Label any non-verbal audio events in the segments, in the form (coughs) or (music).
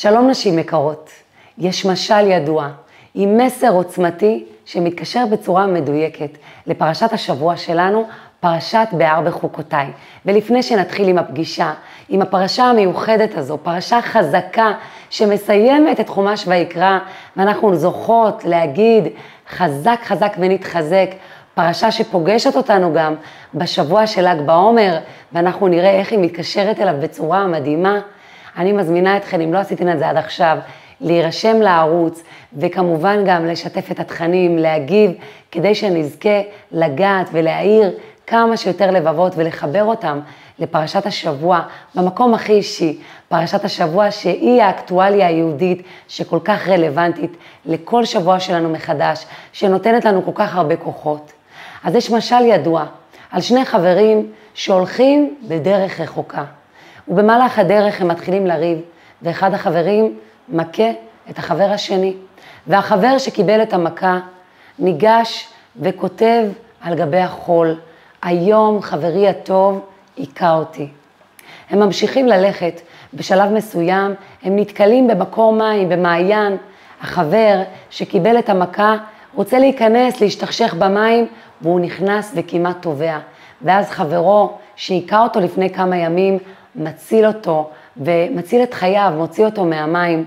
שלום נשים יקרות, יש משל ידוע עם מסר עוצמתי שמתקשר בצורה מדויקת לפרשת השבוע שלנו, פרשת בהר בחוקותיי. ולפני שנתחיל עם הפגישה, עם הפרשה המיוחדת הזו, פרשה חזקה שמסיימת את חומש ויקרא, ואנחנו זוכות להגיד חזק חזק ונתחזק, פרשה שפוגשת אותנו גם בשבוע של ל"ג בעומר, ואנחנו נראה איך היא מתקשרת אליו בצורה מדהימה. אני מזמינה אתכם, אם לא עשיתם את זה עד עכשיו, להירשם לערוץ, וכמובן גם לשתף את התכנים, להגיב, כדי שנזכה לגעת ולהאיר כמה שיותר לבבות ולחבר אותם לפרשת השבוע, במקום הכי אישי, פרשת השבוע שהיא האקטואליה היהודית שכל כך רלוונטית לכל שבוע שלנו מחדש, שנותנת לנו כל כך הרבה כוחות. אז יש משל ידוע על שני חברים שהולכים בדרך רחוקה. ובמהלך הדרך הם מתחילים לריב, ואחד החברים מכה את החבר השני. והחבר שקיבל את המכה ניגש וכותב על גבי החול, היום חברי הטוב היכה אותי. הם ממשיכים ללכת, בשלב מסוים הם נתקלים במקור מים, במעיין. החבר שקיבל את המכה רוצה להיכנס, להשתכשך במים, והוא נכנס וכמעט טובע. ואז חברו, שהיכה אותו לפני כמה ימים, מציל אותו ומציל את חייו, מוציא אותו מהמים.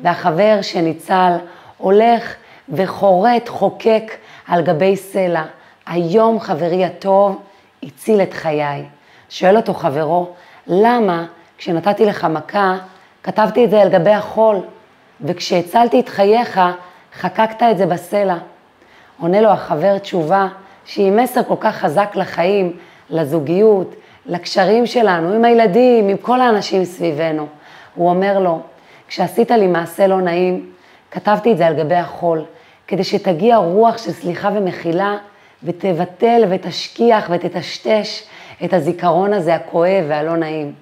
והחבר שניצל הולך וחורט, חוקק על גבי סלע. היום חברי הטוב הציל את חיי. שואל אותו חברו, למה כשנתתי לך מכה, כתבתי את זה על גבי החול, וכשהצלתי את חייך, חקקת את זה בסלע. עונה לו החבר תשובה שהיא מסר כל כך חזק לחיים, לזוגיות, לקשרים שלנו, עם הילדים, עם כל האנשים סביבנו. הוא אומר לו, כשעשית לי מעשה לא נעים, כתבתי את זה על גבי החול, כדי שתגיע רוח של סליחה ומחילה, ותבטל ותשכיח ותטשטש את הזיכרון הזה הכואב והלא נעים.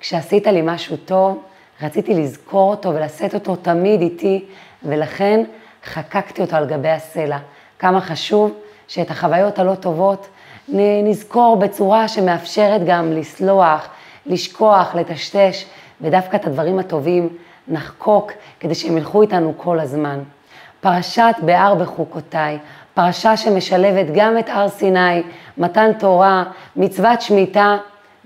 כשעשית לי משהו טוב, רציתי לזכור אותו ולשאת אותו תמיד איתי, ולכן חקקתי אותו על גבי הסלע. כמה חשוב שאת החוויות הלא טובות נזכור בצורה שמאפשרת גם לסלוח, לשכוח, לטשטש, ודווקא את הדברים הטובים נחקוק כדי שהם ילכו איתנו כל הזמן. פרשת בהר בחוקותיי, פרשה שמשלבת גם את הר סיני, מתן תורה, מצוות שמיטה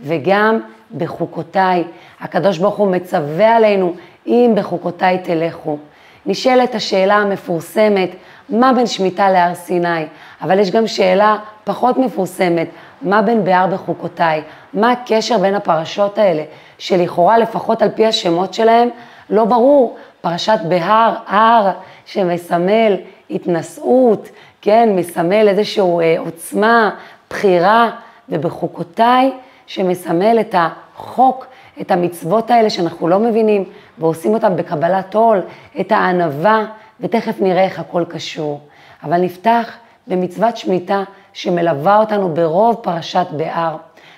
וגם בחוקותיי. הקדוש ברוך הוא מצווה עלינו, אם בחוקותיי תלכו. נשאלת השאלה המפורסמת, מה בין שמיטה להר סיני? אבל יש גם שאלה פחות מפורסמת, מה בין בהר בחוקותיי? מה הקשר בין הפרשות האלה, שלכאורה, לפחות על פי השמות שלהם, לא ברור. פרשת בהר, הר, שמסמל התנשאות, כן, מסמל איזושהי אה, עוצמה, בחירה, ובחוקותיי, שמסמל את החוק, את המצוות האלה שאנחנו לא מבינים, ועושים אותם בקבלת עול, את הענווה, ותכף נראה איך הכל קשור. אבל נפתח במצוות שמיטה שמלווה אותנו ברוב פרשת בהר.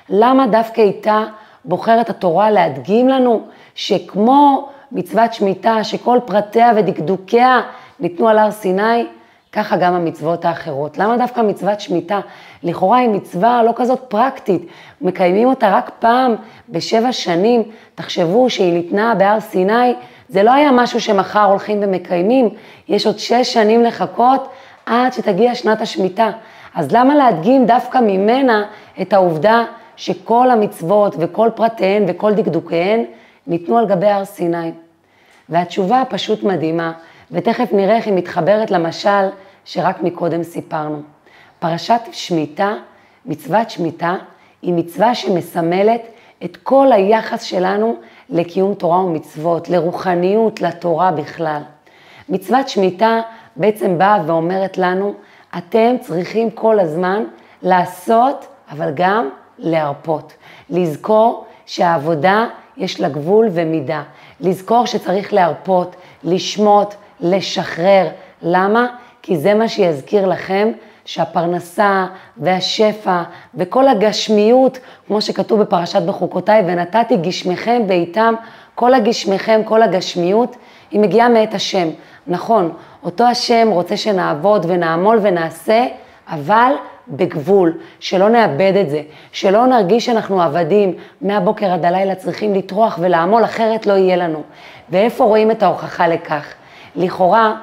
למה דווקא איתה בוחרת התורה להדגים לנו שכמו מצוות שמיטה, שכל פרטיה ודקדוקיה ניתנו על הר סיני, ככה גם המצוות האחרות. למה דווקא מצוות שמיטה? לכאורה היא מצווה לא כזאת פרקטית, מקיימים אותה רק פעם בשבע שנים. תחשבו שהיא ניתנה בהר סיני, זה לא היה משהו שמחר הולכים ומקיימים, יש עוד שש שנים לחכות עד שתגיע שנת השמיטה. אז למה להדגים דווקא ממנה את העובדה שכל המצוות וכל פרטיהן וכל דקדוקיהן ניתנו על גבי הר סיני? והתשובה פשוט מדהימה, ותכף נראה איך היא מתחברת למשל שרק מקודם סיפרנו. פרשת שמיטה, מצוות שמיטה, היא מצווה שמסמלת את כל היחס שלנו לקיום תורה ומצוות, לרוחניות, לתורה בכלל. מצוות שמיטה בעצם באה ואומרת לנו, אתם צריכים כל הזמן לעשות, אבל גם להרפות. לזכור שהעבודה יש לה גבול ומידה. לזכור שצריך להרפות, לשמוט, לשחרר. למה? כי זה מה שיזכיר לכם שהפרנסה והשפע וכל הגשמיות, כמו שכתוב בפרשת בחוקותיי, ונתתי גשמיכם בעיתם, כל הגשמיכם, כל הגשמיות, היא מגיעה מאת השם. נכון, אותו השם רוצה שנעבוד ונעמול ונעשה, אבל בגבול, שלא נאבד את זה, שלא נרגיש שאנחנו עבדים, מהבוקר עד הלילה צריכים לטרוח ולעמול, אחרת לא יהיה לנו. ואיפה רואים את ההוכחה לכך? לכאורה,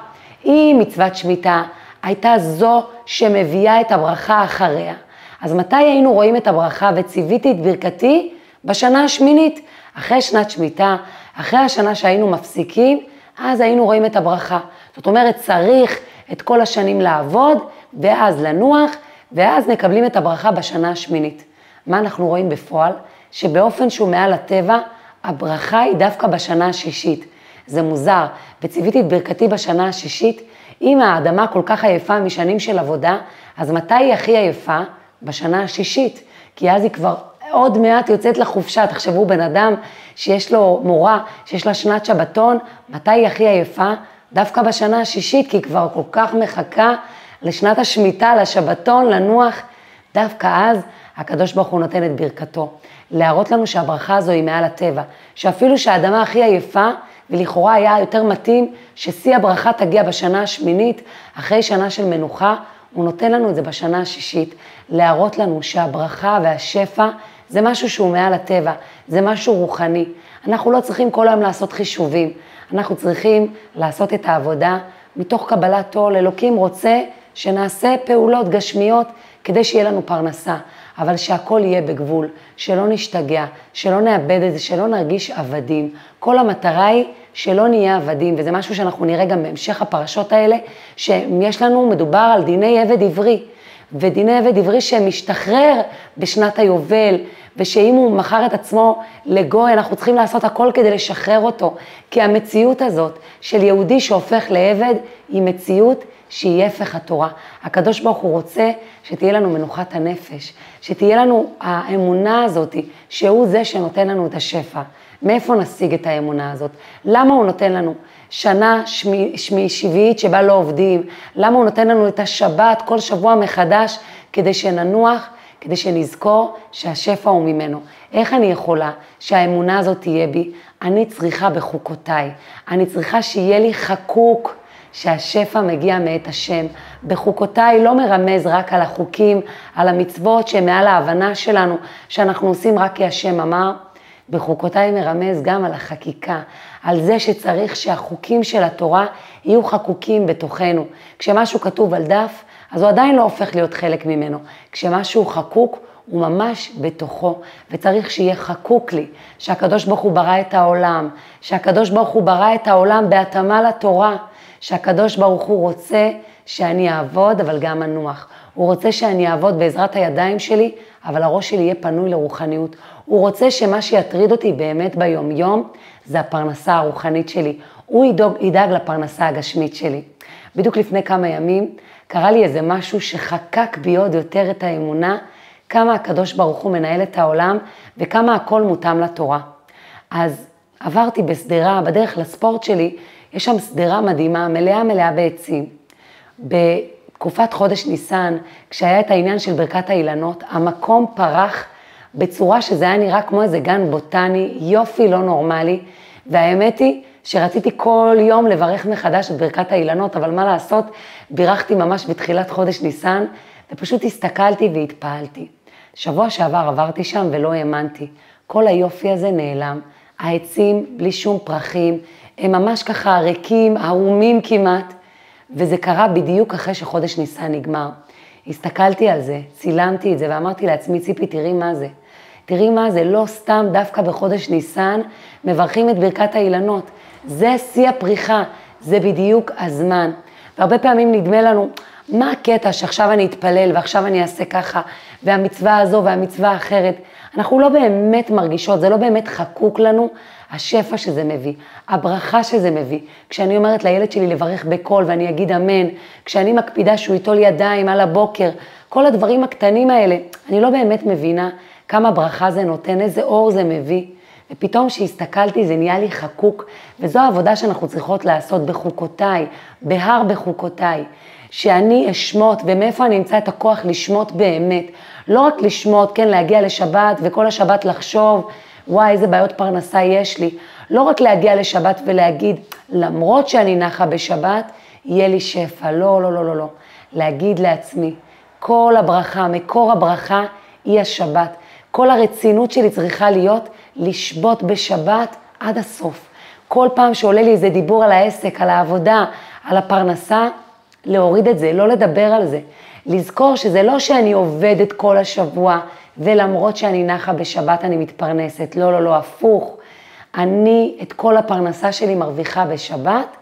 אם מצוות שמיטה הייתה זו שמביאה את הברכה אחריה, אז מתי היינו רואים את הברכה וציוויתי את ברכתי? בשנה השמינית, אחרי שנת שמיטה, אחרי השנה שהיינו מפסיקים, אז היינו רואים את הברכה. זאת אומרת, צריך את כל השנים לעבוד, ואז לנוח, ואז מקבלים את הברכה בשנה השמינית. מה אנחנו רואים בפועל? שבאופן שהוא מעל הטבע, הברכה היא דווקא בשנה השישית. זה מוזר, וציוויתי את ברכתי בשנה השישית. אם האדמה כל כך עייפה משנים של עבודה, אז מתי היא הכי עייפה? בשנה השישית. כי אז היא כבר עוד מעט יוצאת לחופשה. תחשבו, בן אדם שיש לו מורה, שיש לה שנת שבתון, מתי היא הכי עייפה? דווקא בשנה השישית, כי היא כבר כל כך מחכה לשנת השמיטה, לשבתון, לנוח. דווקא אז הקדוש ברוך הוא נותן את ברכתו. להראות לנו שהברכה הזו היא מעל הטבע. שאפילו שהאדמה הכי עייפה, ולכאורה היה יותר מתאים ששיא הברכה תגיע בשנה השמינית, אחרי שנה של מנוחה, הוא נותן לנו את זה בשנה השישית, להראות לנו שהברכה והשפע זה משהו שהוא מעל הטבע, זה משהו רוחני. אנחנו לא צריכים כל היום לעשות חישובים, אנחנו צריכים לעשות את העבודה מתוך קבלת עול. אלוקים רוצה שנעשה פעולות גשמיות כדי שיהיה לנו פרנסה, אבל שהכל יהיה בגבול, שלא נשתגע, שלא נאבד את זה, שלא נרגיש עבדים. כל המטרה היא שלא נהיה עבדים, וזה משהו שאנחנו נראה גם בהמשך הפרשות האלה, שיש לנו, מדובר על דיני עבד עברי. ודיני עבד עברי שמשתחרר בשנת היובל, ושאם הוא מכר את עצמו לגוי, אנחנו צריכים לעשות הכל כדי לשחרר אותו. כי המציאות הזאת של יהודי שהופך לעבד, היא מציאות שהיא הפך התורה. הקדוש ברוך הוא רוצה שתהיה לנו מנוחת הנפש, שתהיה לנו האמונה הזאת, שהוא זה שנותן לנו את השפע. מאיפה נשיג את האמונה הזאת? למה הוא נותן לנו שנה שמי, שמי שביעית שבה לא עובדים? למה הוא נותן לנו את השבת כל שבוע מחדש כדי שננוח, כדי שנזכור שהשפע הוא ממנו? איך אני יכולה שהאמונה הזאת תהיה בי? אני צריכה בחוקותיי, אני צריכה שיהיה לי חקוק. שהשפע מגיע מאת השם. בחוקותיי לא מרמז רק על החוקים, על המצוות שהם מעל ההבנה שלנו, שאנחנו עושים רק כי השם אמר, בחוקותיי מרמז גם על החקיקה, על זה שצריך שהחוקים של התורה יהיו חקוקים בתוכנו. כשמשהו כתוב על דף, אז הוא עדיין לא הופך להיות חלק ממנו. כשמשהו חקוק, הוא ממש בתוכו, וצריך שיהיה חקוק לי, שהקדוש ברוך הוא ברא את העולם, שהקדוש ברוך הוא ברא את העולם בהתאמה לתורה, שהקדוש ברוך הוא רוצה שאני אעבוד, אבל גם אנוח. הוא רוצה שאני אעבוד בעזרת הידיים שלי, אבל הראש שלי יהיה פנוי לרוחניות. הוא רוצה שמה שיטריד אותי באמת ביום-יום, זה הפרנסה הרוחנית שלי. הוא ידאג, ידאג לפרנסה הגשמית שלי. בדיוק לפני כמה ימים קרה לי איזה משהו שחקק בי עוד יותר את האמונה, כמה הקדוש ברוך הוא מנהל את העולם וכמה הכל מותאם לתורה. אז עברתי בשדרה, בדרך לספורט שלי, יש שם שדרה מדהימה, מלאה מלאה בעצים. בתקופת חודש ניסן, כשהיה את העניין של ברכת האילנות, המקום פרח בצורה שזה היה נראה כמו איזה גן בוטני, יופי לא נורמלי, והאמת היא שרציתי כל יום לברך מחדש את ברכת האילנות, אבל מה לעשות, בירכתי ממש בתחילת חודש ניסן, ופשוט הסתכלתי והתפעלתי. שבוע שעבר עברתי שם ולא האמנתי, כל היופי הזה נעלם, העצים בלי שום פרחים, הם ממש ככה ריקים, ערומים כמעט, וזה קרה בדיוק אחרי שחודש ניסן נגמר. הסתכלתי על זה, צילמתי את זה ואמרתי לעצמי, ציפי, תראי מה זה. תראי מה זה, לא סתם דווקא בחודש ניסן מברכים את ברכת האילנות. זה שיא הפריחה, זה בדיוק הזמן. והרבה פעמים נדמה לנו, מה הקטע שעכשיו אני אתפלל ועכשיו אני אעשה ככה, והמצווה הזו והמצווה האחרת. אנחנו לא באמת מרגישות, זה לא באמת חקוק לנו השפע שזה מביא, הברכה שזה מביא. כשאני אומרת לילד שלי לברך בקול ואני אגיד אמן, כשאני מקפידה שהוא ייטול ידיים על הבוקר, כל הדברים הקטנים האלה, אני לא באמת מבינה כמה ברכה זה נותן, איזה אור זה מביא. ופתאום כשהסתכלתי זה נהיה לי חקוק, וזו העבודה שאנחנו צריכות לעשות בחוקותיי, בהר בחוקותיי. שאני אשמוט, ומאיפה אני אמצא את הכוח לשמוט באמת. לא רק לשמוט, כן, להגיע לשבת וכל השבת לחשוב, וואי, איזה בעיות פרנסה יש לי. לא רק להגיע לשבת ולהגיד, למרות שאני נחה בשבת, יהיה לי שפע. לא, לא, לא, לא, לא. להגיד לעצמי, כל הברכה, מקור הברכה היא השבת. כל הרצינות שלי צריכה להיות לשבות בשבת עד הסוף. כל פעם שעולה לי איזה דיבור על העסק, על העבודה, על הפרנסה, להוריד את זה, לא לדבר על זה. לזכור שזה לא שאני עובדת כל השבוע, ולמרות שאני נחה בשבת אני מתפרנסת. לא, לא, לא, הפוך. אני את כל הפרנסה שלי מרוויחה בשבת,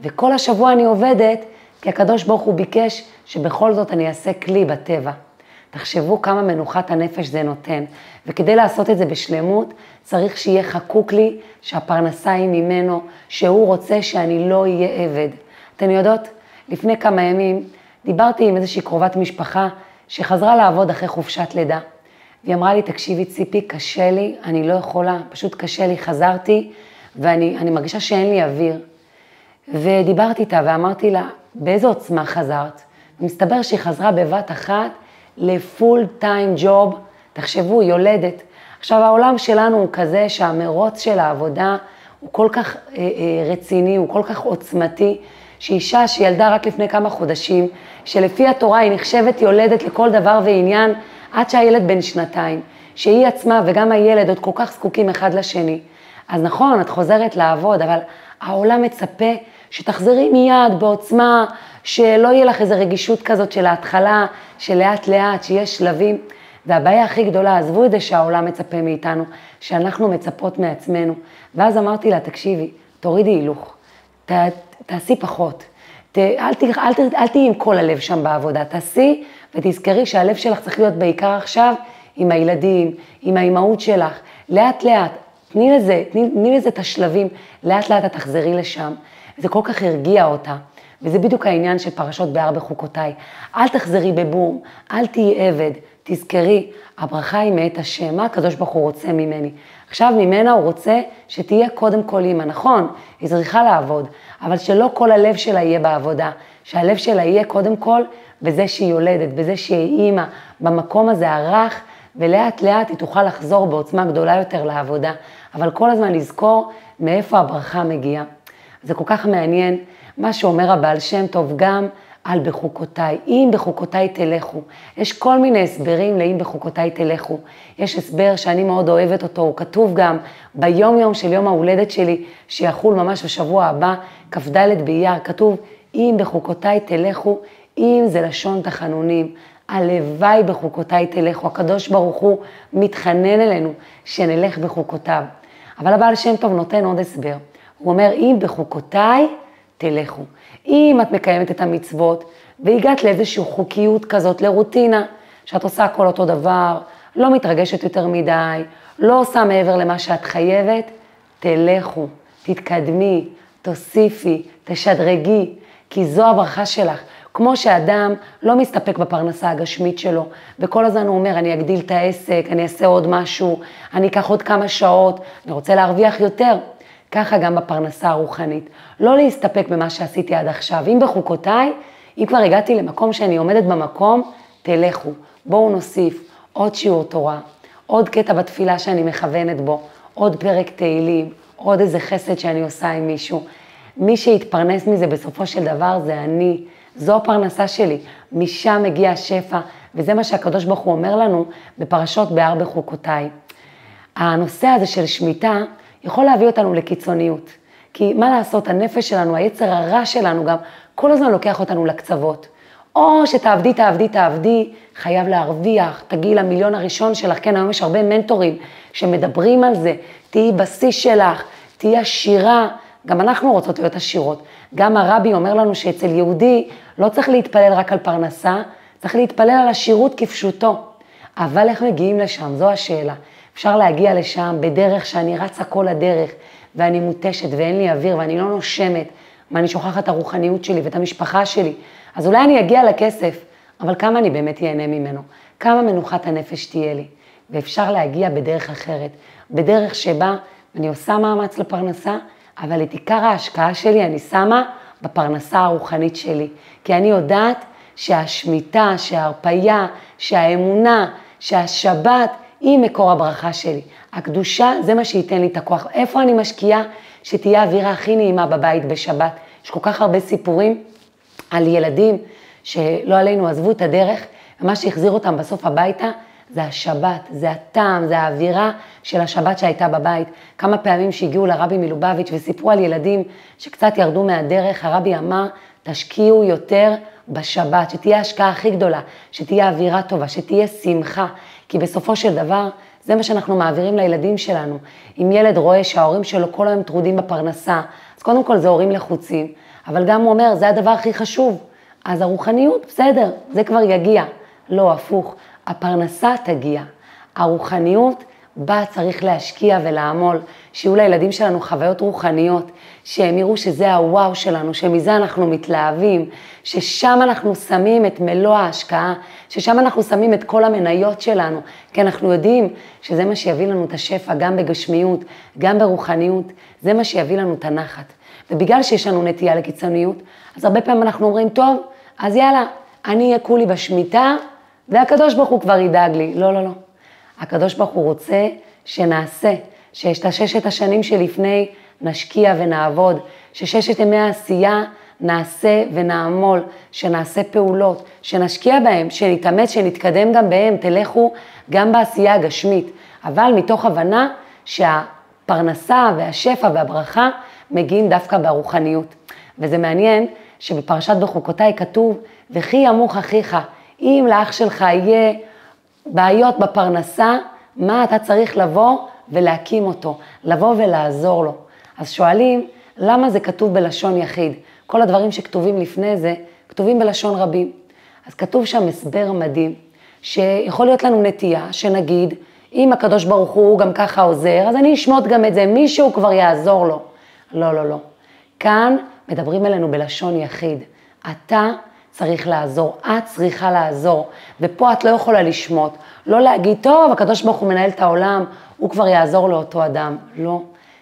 וכל השבוע אני עובדת, כי הקדוש ברוך הוא ביקש שבכל זאת אני אעשה כלי בטבע. תחשבו כמה מנוחת הנפש זה נותן, וכדי לעשות את זה בשלמות, צריך שיהיה חקוק לי שהפרנסה היא ממנו, שהוא רוצה שאני לא אהיה עבד. אתן יודעות, לפני כמה ימים דיברתי עם איזושהי קרובת משפחה שחזרה לעבוד אחרי חופשת לידה. והיא אמרה לי, תקשיבי ציפי, קשה לי, אני לא יכולה, פשוט קשה לי, חזרתי, ואני מרגישה שאין לי אוויר. ודיברתי איתה ואמרתי לה, באיזו עוצמה חזרת? ומסתבר שהיא חזרה בבת אחת לפול טיים ג'וב, תחשבו, יולדת. עכשיו, העולם שלנו הוא כזה שהמרוץ של העבודה הוא כל כך אה, אה, רציני, הוא כל כך עוצמתי, שאישה שילדה רק לפני כמה חודשים, שלפי התורה היא נחשבת יולדת לכל דבר ועניין, עד שהילד בן שנתיים, שהיא עצמה וגם הילד עוד כל כך זקוקים אחד לשני. אז נכון, את חוזרת לעבוד, אבל העולם מצפה שתחזרי מיד בעוצמה, שלא יהיה לך איזו רגישות כזאת של ההתחלה, שלאט לאט, שיש שלבים. והבעיה הכי גדולה, עזבו את זה שהעולם מצפה מאיתנו, שאנחנו מצפות מעצמנו. ואז אמרתי לה, תקשיבי, תורידי הילוך, ת, תעשי פחות. ת, אל, ת, אל, ת, אל תהיי עם כל הלב שם בעבודה, תעשי ותזכרי שהלב שלך צריך להיות בעיקר עכשיו עם הילדים, עם האימהות שלך. לאט לאט, תני לזה, תני, תני לזה את השלבים, לאט לאט את תחזרי לשם. זה כל כך הרגיע אותה. וזה בדיוק העניין של פרשות בהר בחוקותיי. אל תחזרי בבום, אל תהיי עבד, תזכרי, הברכה היא מאת השם, מה הקדוש ברוך הוא רוצה ממני? עכשיו ממנה הוא רוצה שתהיה קודם כל אימא, נכון, היא צריכה לעבוד, אבל שלא כל הלב שלה יהיה בעבודה, שהלב שלה יהיה קודם כל בזה שהיא יולדת, בזה שהיא אימא, במקום הזה הרך, ולאט לאט היא תוכל לחזור בעוצמה גדולה יותר לעבודה, אבל כל הזמן לזכור מאיפה הברכה מגיעה. זה כל כך מעניין מה שאומר הבעל שם טוב גם על בחוקותיי, אם בחוקותיי תלכו. יש כל מיני הסברים לאם בחוקותיי תלכו. יש הסבר שאני מאוד אוהבת אותו, הוא כתוב גם ביום יום של יום ההולדת שלי, שיחול ממש בשבוע הבא, כ"ד באייר, כתוב אם בחוקותיי תלכו, אם זה לשון תחנונים. הלוואי בחוקותיי תלכו, הקדוש ברוך הוא מתחנן אלינו שנלך בחוקותיו. אבל הבעל שם טוב נותן עוד הסבר. הוא אומר, אם בחוקותיי תלכו. אם את מקיימת את המצוות והגעת לאיזושהי חוקיות כזאת, לרוטינה, שאת עושה הכל אותו דבר, לא מתרגשת יותר מדי, לא עושה מעבר למה שאת חייבת, תלכו, תתקדמי, תוסיפי, תשדרגי, כי זו הברכה שלך. כמו שאדם לא מסתפק בפרנסה הגשמית שלו, וכל הזמן הוא אומר, אני אגדיל את העסק, אני אעשה עוד משהו, אני אקח עוד כמה שעות, אני רוצה להרוויח יותר. ככה גם בפרנסה הרוחנית. לא להסתפק במה שעשיתי עד עכשיו. אם בחוקותיי, אם כבר הגעתי למקום שאני עומדת במקום, תלכו. בואו נוסיף עוד שיעור תורה, עוד קטע בתפילה שאני מכוונת בו, עוד פרק תהילים, עוד איזה חסד שאני עושה עם מישהו. מי שיתפרנס מזה בסופו של דבר זה אני. זו הפרנסה שלי, משם מגיע השפע, וזה מה שהקדוש ברוך הוא אומר לנו בפרשות בהר בחוקותיי. הנושא הזה של שמיטה, יכול להביא אותנו לקיצוניות. כי מה לעשות, הנפש שלנו, היצר הרע שלנו גם, כל הזמן לוקח אותנו לקצוות. או שתעבדי, תעבדי, תעבדי, חייב להרוויח, תגיעי למיליון הראשון שלך, כן, היום יש הרבה מנטורים שמדברים על זה, תהיי בשיא שלך, תהיי עשירה, גם אנחנו רוצות להיות עשירות. גם הרבי אומר לנו שאצל יהודי לא צריך להתפלל רק על פרנסה, צריך להתפלל על עשירות כפשוטו. אבל איך מגיעים לשם? זו השאלה. אפשר להגיע לשם בדרך שאני רצה כל הדרך, ואני מותשת ואין לי אוויר ואני לא נושמת, ואני שוכחת את הרוחניות שלי ואת המשפחה שלי. אז אולי אני אגיע לכסף, אבל כמה אני באמת ייהנה ממנו? כמה מנוחת הנפש תהיה לי? ואפשר להגיע בדרך אחרת, בדרך שבה אני עושה מאמץ לפרנסה, אבל את עיקר ההשקעה שלי אני שמה בפרנסה הרוחנית שלי. כי אני יודעת שהשמיטה, שההרפייה, שהאמונה, שהשבת, היא מקור הברכה שלי. הקדושה זה מה שייתן לי את הכוח. איפה אני משקיעה שתהיה האווירה הכי נעימה בבית בשבת? יש כל כך הרבה סיפורים על ילדים שלא עלינו עזבו את הדרך ומה שהחזיר אותם בסוף הביתה זה השבת, זה הטעם, זה האווירה של השבת שהייתה בבית. כמה פעמים שהגיעו לרבי מלובביץ' וסיפרו על ילדים שקצת ירדו מהדרך, הרבי אמר, תשקיעו יותר בשבת, שתהיה ההשקעה הכי גדולה, שתהיה אווירה טובה, שתהיה שמחה, כי בסופו של דבר, זה מה שאנחנו מעבירים לילדים שלנו. אם ילד רואה שההורים שלו כל היום טרודים בפרנסה, אז קודם כל זה הורים לחוצים, אבל גם הוא אומר, זה הדבר הכי חשוב. אז הרוחניות, בסדר, זה כבר יגיע. לא, הפוך, הפרנסה תגיע. הרוחניות, בה צריך להשקיע ולעמול, שיהיו לילדים שלנו חוויות רוחניות, שהם יראו שזה הוואו שלנו, שמזה אנחנו מתלהבים, ששם אנחנו שמים את מלוא ההשקעה, ששם אנחנו שמים את כל המניות שלנו, כי אנחנו יודעים שזה מה שיביא לנו את השפע, גם בגשמיות, גם ברוחניות, זה מה שיביא לנו את הנחת. ובגלל שיש לנו נטייה לקיצוניות, אז הרבה פעמים אנחנו אומרים, טוב, אז יאללה, אני אהיה כולי בשמיטה, והקדוש ברוך הוא כבר ידאג לי. לא, לא, לא. הקדוש ברוך הוא רוצה שנעשה, שיש את הששת השנים שלפני נשקיע ונעבוד, שששת ימי העשייה נעשה ונעמול, שנעשה פעולות, שנשקיע בהם, שנתאמץ, שנתקדם גם בהם, תלכו גם בעשייה הגשמית, אבל מתוך הבנה שהפרנסה והשפע והברכה מגיעים דווקא ברוחניות. וזה מעניין שבפרשת בחוקותיי כתוב, וכי ימוך אחיך, אם לאח שלך יהיה בעיות בפרנסה, מה אתה צריך לבוא ולהקים אותו, לבוא ולעזור לו. אז שואלים, למה זה כתוב בלשון יחיד? כל הדברים שכתובים לפני זה, כתובים בלשון רבים. אז כתוב שם הסבר מדהים, שיכול להיות לנו נטייה, שנגיד, אם הקדוש ברוך הוא גם ככה עוזר, אז אני אשמוט גם את זה, מישהו כבר יעזור לו. לא, לא, לא. כאן מדברים אלינו בלשון יחיד. אתה צריך לעזור, את צריכה לעזור, ופה את לא יכולה לשמוט, לא להגיד, טוב, הקדוש ברוך הוא מנהל את העולם, הוא כבר יעזור לאותו אדם. לא.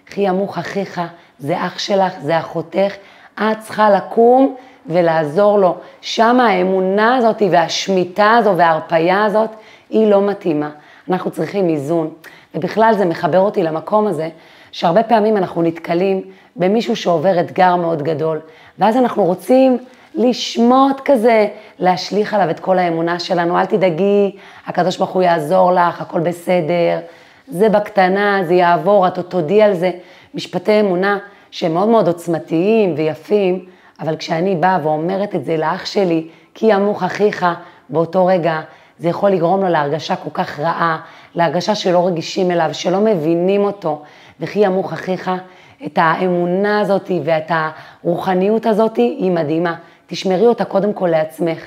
חי ימוך אחיך, זה אח שלך, זה אחותך, את צריכה לקום ולעזור לו. שם האמונה הזאת והשמיטה הזו וההרפייה הזאת, היא לא מתאימה. אנחנו צריכים איזון. ובכלל זה מחבר אותי למקום הזה, שהרבה פעמים אנחנו נתקלים במישהו שעובר אתגר מאוד גדול, ואז אנחנו רוצים לשמוט כזה, להשליך עליו את כל האמונה שלנו, אל תדאגי, הקדוש ברוך הוא יעזור לך, הכל בסדר, זה בקטנה, זה יעבור, את עוד תודי על זה. משפטי אמונה שהם מאוד מאוד עוצמתיים ויפים, אבל כשאני באה ואומרת את זה לאח שלי, כי ימוך אחיך, באותו רגע זה יכול לגרום לו להרגשה כל כך רעה, להרגשה שלא רגישים אליו, שלא מבינים אותו, וכי ימוך אחיך, את האמונה הזאת ואת הרוחניות הזאת היא מדהימה. תשמרי אותה קודם כל לעצמך.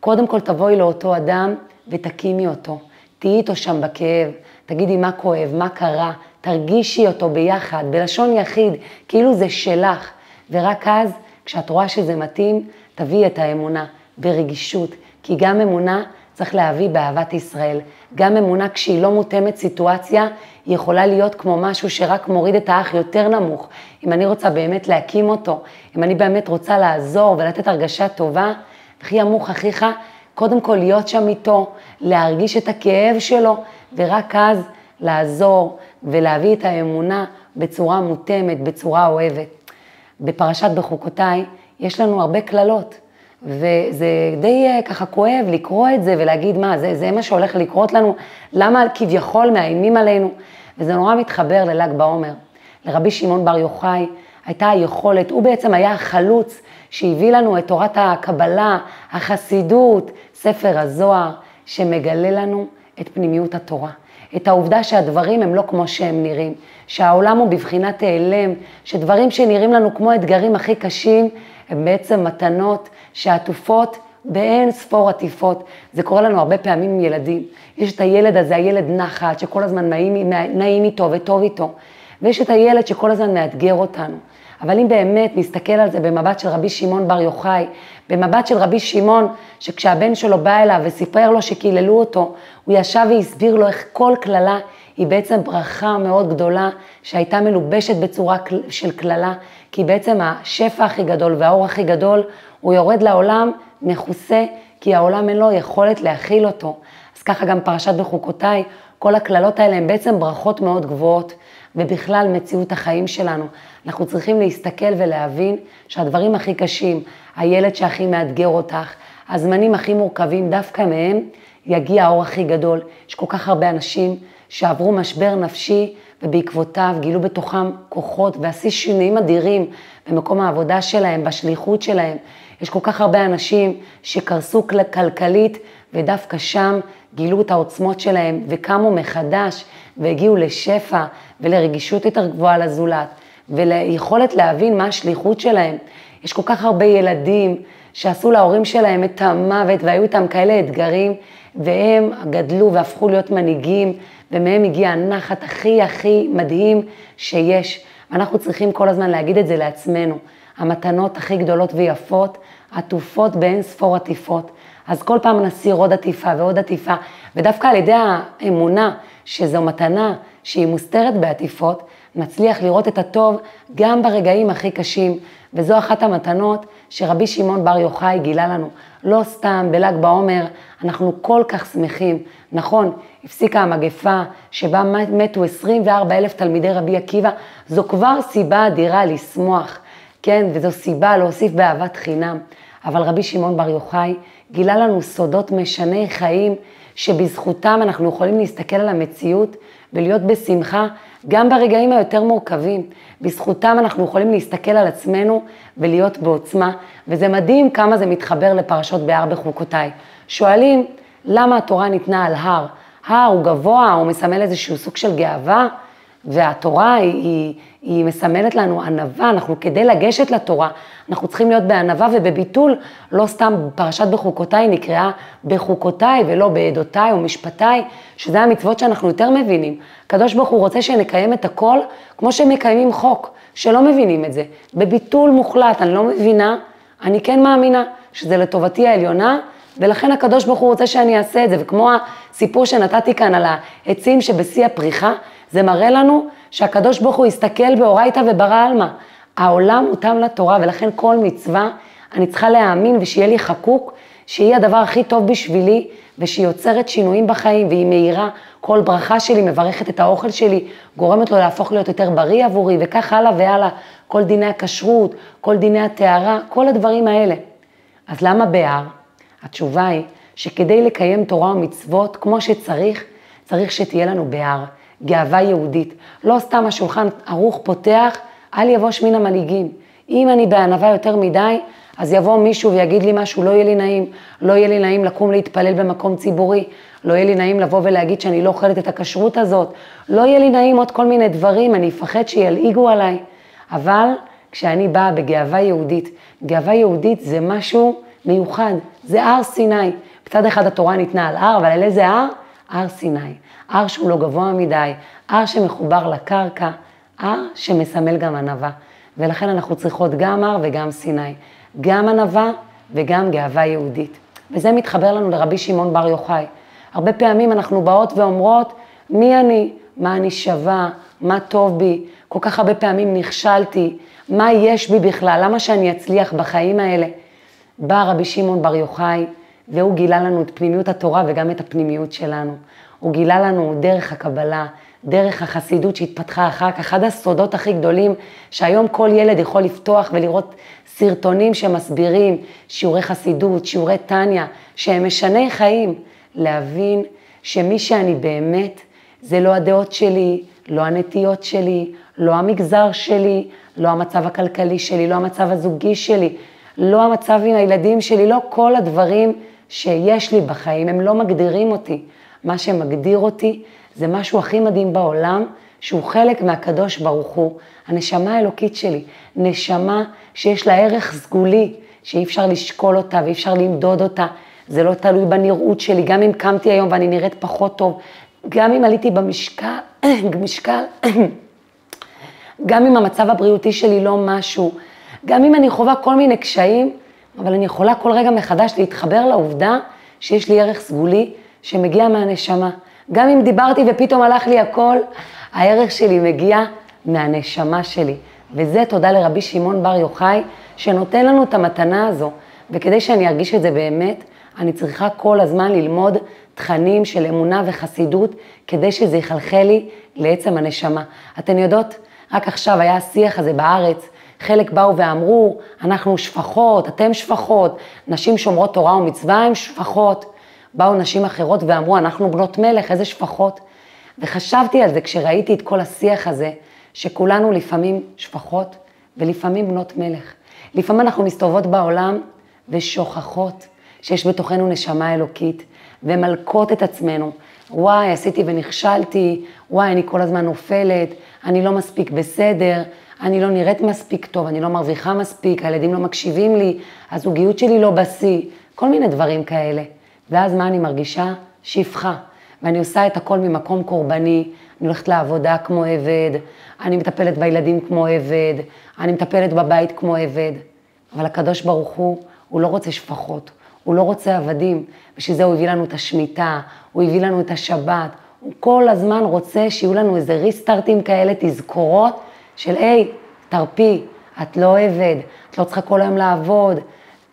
קודם כל תבואי לאותו אדם ותקימי אותו. תהיי איתו שם בכאב, תגידי מה כואב, מה קרה, תרגישי אותו ביחד, בלשון יחיד, כאילו זה שלך. ורק אז, כשאת רואה שזה מתאים, תביאי את האמונה ברגישות, כי גם אמונה צריך להביא באהבת ישראל. גם אמונה כשהיא לא מותאמת סיטואציה, היא יכולה להיות כמו משהו שרק מוריד את האח יותר נמוך. אם אני רוצה באמת להקים אותו, אם אני באמת רוצה לעזור ולתת הרגשה טובה, וכי ימוך אחיך, קודם כל להיות שם איתו, להרגיש את הכאב שלו, ורק אז לעזור ולהביא את האמונה בצורה מותאמת, בצורה אוהבת. בפרשת בחוקותיי יש לנו הרבה קללות. וזה די אה, ככה כואב לקרוא את זה ולהגיד, מה, זה, זה מה שהולך לקרות לנו, למה כביכול מאיימים עלינו? וזה נורא מתחבר לל"ג בעומר. לרבי שמעון בר יוחאי הייתה היכולת, הוא בעצם היה החלוץ שהביא לנו את תורת הקבלה, החסידות, ספר הזוהר, שמגלה לנו את פנימיות התורה. את העובדה שהדברים הם לא כמו שהם נראים, שהעולם הוא בבחינת העלם, שדברים שנראים לנו כמו אתגרים הכי קשים, הם בעצם מתנות שעטופות באין ספור עטיפות. זה קורה לנו הרבה פעמים עם ילדים. יש את הילד הזה, הילד נחת, שכל הזמן נעים, נעים איתו וטוב איתו, ויש את הילד שכל הזמן מאתגר אותנו. אבל אם באמת נסתכל על זה במבט של רבי שמעון בר יוחאי, במבט של רבי שמעון, שכשהבן שלו בא אליו וסיפר לו שקיללו אותו, הוא ישב והסביר לו איך כל קללה היא בעצם ברכה מאוד גדולה, שהייתה מלובשת בצורה של קללה, כי בעצם השפע הכי גדול והאור הכי גדול, הוא יורד לעולם מכוסה, כי העולם אין לו יכולת להכיל אותו. אז ככה גם פרשת בחוקותיי, כל הקללות האלה הן בעצם ברכות מאוד גבוהות, ובכלל מציאות החיים שלנו. אנחנו צריכים להסתכל ולהבין שהדברים הכי קשים, הילד שהכי מאתגר אותך, הזמנים הכי מורכבים, דווקא מהם יגיע האור הכי גדול. יש כל כך הרבה אנשים שעברו משבר נפשי ובעקבותיו גילו בתוכם כוחות ועשי שינויים אדירים במקום העבודה שלהם, בשליחות שלהם. יש כל כך הרבה אנשים שקרסו כלכלית ודווקא שם גילו את העוצמות שלהם וקמו מחדש והגיעו לשפע ולרגישות יותר גבוהה לזולת וליכולת להבין מה השליחות שלהם. יש כל כך הרבה ילדים שעשו להורים שלהם את המוות והיו איתם כאלה אתגרים והם גדלו והפכו להיות מנהיגים ומהם הגיע הנחת הכי הכי מדהים שיש. ואנחנו צריכים כל הזמן להגיד את זה לעצמנו. המתנות הכי גדולות ויפות עטופות באין ספור עטיפות. אז כל פעם נסיר עוד עטיפה ועוד עטיפה, ודווקא על ידי האמונה שזו מתנה שהיא מוסתרת בעטיפות, נצליח לראות את הטוב גם ברגעים הכי קשים. וזו אחת המתנות שרבי שמעון בר יוחאי גילה לנו. לא סתם בל"ג בעומר אנחנו כל כך שמחים. נכון, הפסיקה המגפה שבה מתו 24 אלף תלמידי רבי עקיבא, זו כבר סיבה אדירה לשמוח, כן? וזו סיבה להוסיף באהבת חינם. אבל רבי שמעון בר יוחאי גילה לנו סודות משני חיים, שבזכותם אנחנו יכולים להסתכל על המציאות ולהיות בשמחה גם ברגעים היותר מורכבים. בזכותם אנחנו יכולים להסתכל על עצמנו ולהיות בעוצמה, וזה מדהים כמה זה מתחבר לפרשות בהר בחוקותיי. שואלים, למה התורה ניתנה על הר? הר הוא גבוה, הוא מסמל איזשהו סוג של גאווה, והתורה היא, היא, היא מסמלת לנו ענווה, אנחנו כדי לגשת לתורה, אנחנו צריכים להיות בענווה ובביטול, לא סתם פרשת בחוקותיי נקראה בחוקותיי ולא בעדותיי או משפטיי, שזה המצוות שאנחנו יותר מבינים. הקדוש ברוך הוא רוצה שנקיים את הכל כמו שמקיימים חוק, שלא מבינים את זה. בביטול מוחלט, אני לא מבינה, אני כן מאמינה שזה לטובתי העליונה, ולכן הקדוש ברוך הוא רוצה שאני אעשה את זה, וכמו הסיפור שנתתי כאן על העצים שבשיא הפריחה, זה מראה לנו שהקדוש ברוך הוא יסתכל באורייתא וברא עלמא. העולם מותאם לתורה, ולכן כל מצווה אני צריכה להאמין ושיהיה לי חקוק, שהיא הדבר הכי טוב בשבילי, ושהיא יוצרת שינויים בחיים, והיא מאירה. כל ברכה שלי מברכת את האוכל שלי, גורמת לו להפוך להיות יותר בריא עבורי, וכך הלאה והלאה. כל דיני הכשרות, כל דיני הטהרה, כל הדברים האלה. אז למה בהר? התשובה היא שכדי לקיים תורה ומצוות כמו שצריך, צריך שתהיה לנו בהר. גאווה יהודית. לא סתם השולחן ערוך פותח, אל יבוש מן המנהיגים. אם אני בענווה יותר מדי, אז יבוא מישהו ויגיד לי משהו, לא יהיה לי נעים, לא יהיה לי נעים לקום להתפלל במקום ציבורי, לא יהיה לי נעים לבוא ולהגיד שאני לא אוכלת את הכשרות הזאת, לא יהיה לי נעים עוד כל מיני דברים, אני אפחד שילעיגו עליי. אבל כשאני באה בגאווה יהודית, גאווה יהודית זה משהו מיוחד, זה הר סיני. מצד אחד התורה ניתנה על הר, אבל על איזה הר? הר סיני. הר שהוא לא גבוה מדי, הר שמחובר לקרקע, הר שמסמל גם ענווה. ולכן אנחנו צריכות גם הר וגם סיני, גם ענווה וגם גאווה יהודית. וזה מתחבר לנו לרבי שמעון בר יוחאי. הרבה פעמים אנחנו באות ואומרות, מי אני? מה אני שווה? מה טוב בי? כל כך הרבה פעמים נכשלתי, מה יש בי בכלל? למה שאני אצליח בחיים האלה? בא רבי שמעון בר יוחאי, והוא גילה לנו את פנימיות התורה וגם את הפנימיות שלנו. הוא גילה לנו דרך הקבלה, דרך החסידות שהתפתחה אחר כך, אחד הסודות הכי גדולים, שהיום כל ילד יכול לפתוח ולראות סרטונים שמסבירים שיעורי חסידות, שיעורי טניה, שהם משני חיים, להבין שמי שאני באמת, זה לא הדעות שלי, לא הנטיות שלי, לא המגזר שלי, לא המצב הכלכלי שלי, לא המצב הזוגי שלי, לא המצב עם הילדים שלי, לא כל הדברים שיש לי בחיים, הם לא מגדירים אותי. מה שמגדיר אותי זה משהו הכי מדהים בעולם, שהוא חלק מהקדוש ברוך הוא, הנשמה האלוקית שלי, נשמה שיש לה ערך סגולי, שאי אפשר לשקול אותה ואי אפשר למדוד אותה, זה לא תלוי בנראות שלי, גם אם קמתי היום ואני נראית פחות טוב, גם אם עליתי במשקל, (coughs) משקל, (coughs) גם אם המצב הבריאותי שלי לא משהו, גם אם אני חווה כל מיני קשיים, אבל אני יכולה כל רגע מחדש להתחבר לעובדה שיש לי ערך סגולי שמגיע מהנשמה. גם אם דיברתי ופתאום הלך לי הכל, הערך שלי מגיע מהנשמה שלי. וזה תודה לרבי שמעון בר יוחאי, שנותן לנו את המתנה הזו. וכדי שאני ארגיש את זה באמת, אני צריכה כל הזמן ללמוד תכנים של אמונה וחסידות, כדי שזה יחלחל לי לעצם הנשמה. אתן יודעות, רק עכשיו היה השיח הזה בארץ, חלק באו ואמרו, אנחנו שפחות, אתם שפחות, נשים שומרות תורה ומצווה הן שפחות. באו נשים אחרות ואמרו, אנחנו בנות מלך, איזה שפחות. וחשבתי על זה כשראיתי את כל השיח הזה, שכולנו לפעמים שפחות ולפעמים בנות מלך. לפעמים אנחנו מסתובבות בעולם ושוכחות שיש בתוכנו נשמה אלוקית, ומלקות את עצמנו. וואי, עשיתי ונכשלתי, וואי, אני כל הזמן נופלת, אני לא מספיק בסדר, אני לא נראית מספיק טוב, אני לא מרוויחה מספיק, הילדים לא מקשיבים לי, הזוגיות שלי לא בשיא, כל מיני דברים כאלה. ואז מה אני מרגישה? שפחה. ואני עושה את הכל ממקום קורבני, אני הולכת לעבודה כמו עבד, אני מטפלת בילדים כמו עבד, אני מטפלת בבית כמו עבד. אבל הקדוש ברוך הוא, הוא לא רוצה שפחות, הוא לא רוצה עבדים. בשביל זה הוא הביא לנו את השמיטה, הוא הביא לנו את השבת. הוא כל הזמן רוצה שיהיו לנו איזה ריסטארטים כאלה, תזכורות של היי, תרפי, את לא עבד, את לא צריכה כל היום לעבוד,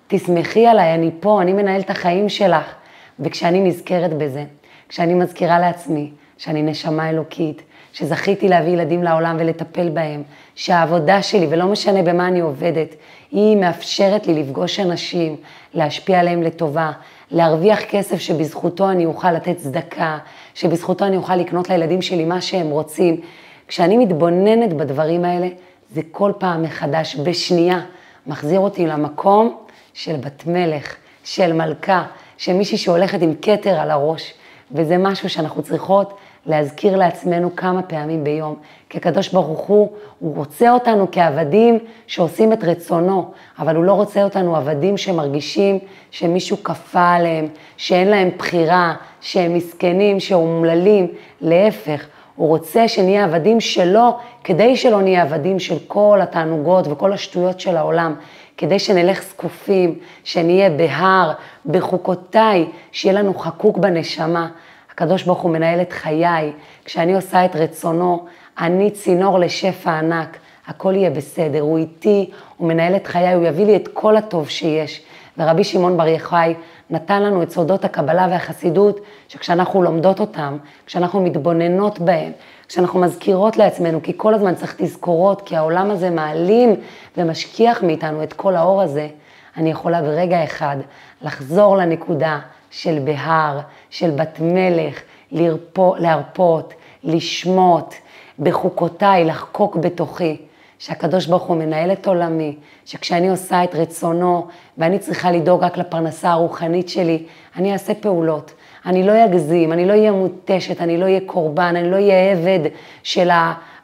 תסמכי עליי, אני פה, אני מנהל את החיים שלך. וכשאני נזכרת בזה, כשאני מזכירה לעצמי שאני נשמה אלוקית, שזכיתי להביא ילדים לעולם ולטפל בהם, שהעבודה שלי, ולא משנה במה אני עובדת, היא מאפשרת לי לפגוש אנשים, להשפיע עליהם לטובה, להרוויח כסף שבזכותו אני אוכל לתת צדקה, שבזכותו אני אוכל לקנות לילדים שלי מה שהם רוצים. כשאני מתבוננת בדברים האלה, זה כל פעם מחדש, בשנייה, מחזיר אותי למקום של בת מלך, של מלכה, של מישהי שהולכת עם כתר על הראש, וזה משהו שאנחנו צריכות להזכיר לעצמנו כמה פעמים ביום. כי הקדוש ברוך הוא, הוא רוצה אותנו כעבדים שעושים את רצונו, אבל הוא לא רוצה אותנו עבדים שמרגישים שמישהו כפה עליהם, שאין להם בחירה, שהם מסכנים, שאומללים. להפך, הוא רוצה שנהיה עבדים שלו, כדי שלא נהיה עבדים של כל התענוגות וכל השטויות של העולם. כדי שנלך זקופים, שנהיה בהר, בחוקותיי, שיהיה לנו חקוק בנשמה. הקדוש ברוך הוא מנהל את חיי, כשאני עושה את רצונו, אני צינור לשפע ענק, הכל יהיה בסדר, הוא איתי, הוא מנהל את חיי, הוא יביא לי את כל הטוב שיש. ורבי שמעון בר יחי נתן לנו את סודות הקבלה והחסידות, שכשאנחנו לומדות אותם, כשאנחנו מתבוננות בהם, כשאנחנו מזכירות לעצמנו, כי כל הזמן צריך תזכורות, כי העולם הזה מעלים ומשכיח מאיתנו את כל האור הזה, אני יכולה ברגע אחד לחזור לנקודה של בהר, של בת מלך, לרפות, להרפות, לשמוט, בחוקותיי, לחקוק בתוכי. שהקדוש ברוך הוא מנהל את עולמי, שכשאני עושה את רצונו ואני צריכה לדאוג רק לפרנסה הרוחנית שלי, אני אעשה פעולות. אני לא אגזים, אני לא אהיה מותשת, אני לא אהיה קורבן, אני לא אהיה עבד של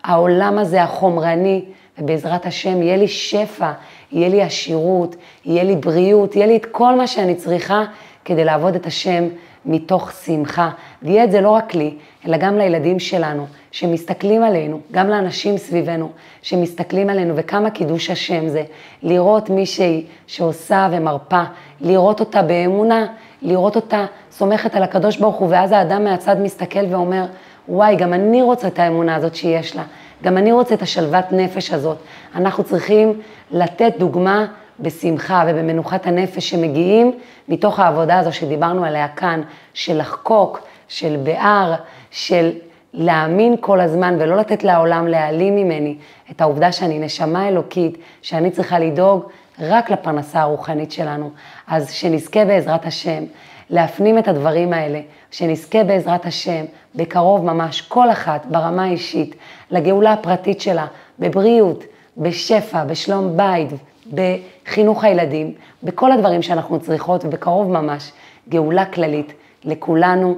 העולם הזה החומרני, ובעזרת השם יהיה לי שפע, יהיה לי עשירות, יהיה לי בריאות, יהיה לי את כל מה שאני צריכה כדי לעבוד את השם מתוך שמחה. ויהיה את זה לא רק לי, אלא גם לילדים שלנו, שמסתכלים עלינו, גם לאנשים סביבנו, שמסתכלים עלינו, וכמה קידוש השם זה. לראות מישהי שעושה ומרפה, לראות אותה באמונה, לראות אותה סומכת על הקדוש ברוך הוא, ואז האדם מהצד מסתכל ואומר, וואי, גם אני רוצה את האמונה הזאת שיש לה, גם אני רוצה את השלוות נפש הזאת. אנחנו צריכים לתת דוגמה בשמחה ובמנוחת הנפש שמגיעים מתוך העבודה הזו שדיברנו עליה כאן, של לחקוק, של בער, של להאמין כל הזמן ולא לתת לעולם להעלים ממני את העובדה שאני נשמה אלוקית, שאני צריכה לדאוג רק לפרנסה הרוחנית שלנו. אז שנזכה בעזרת השם להפנים את הדברים האלה, שנזכה בעזרת השם בקרוב ממש, כל אחת ברמה האישית, לגאולה הפרטית שלה, בבריאות, בשפע, בשלום בית, בחינוך הילדים, בכל הדברים שאנחנו צריכות, ובקרוב ממש, גאולה כללית לכולנו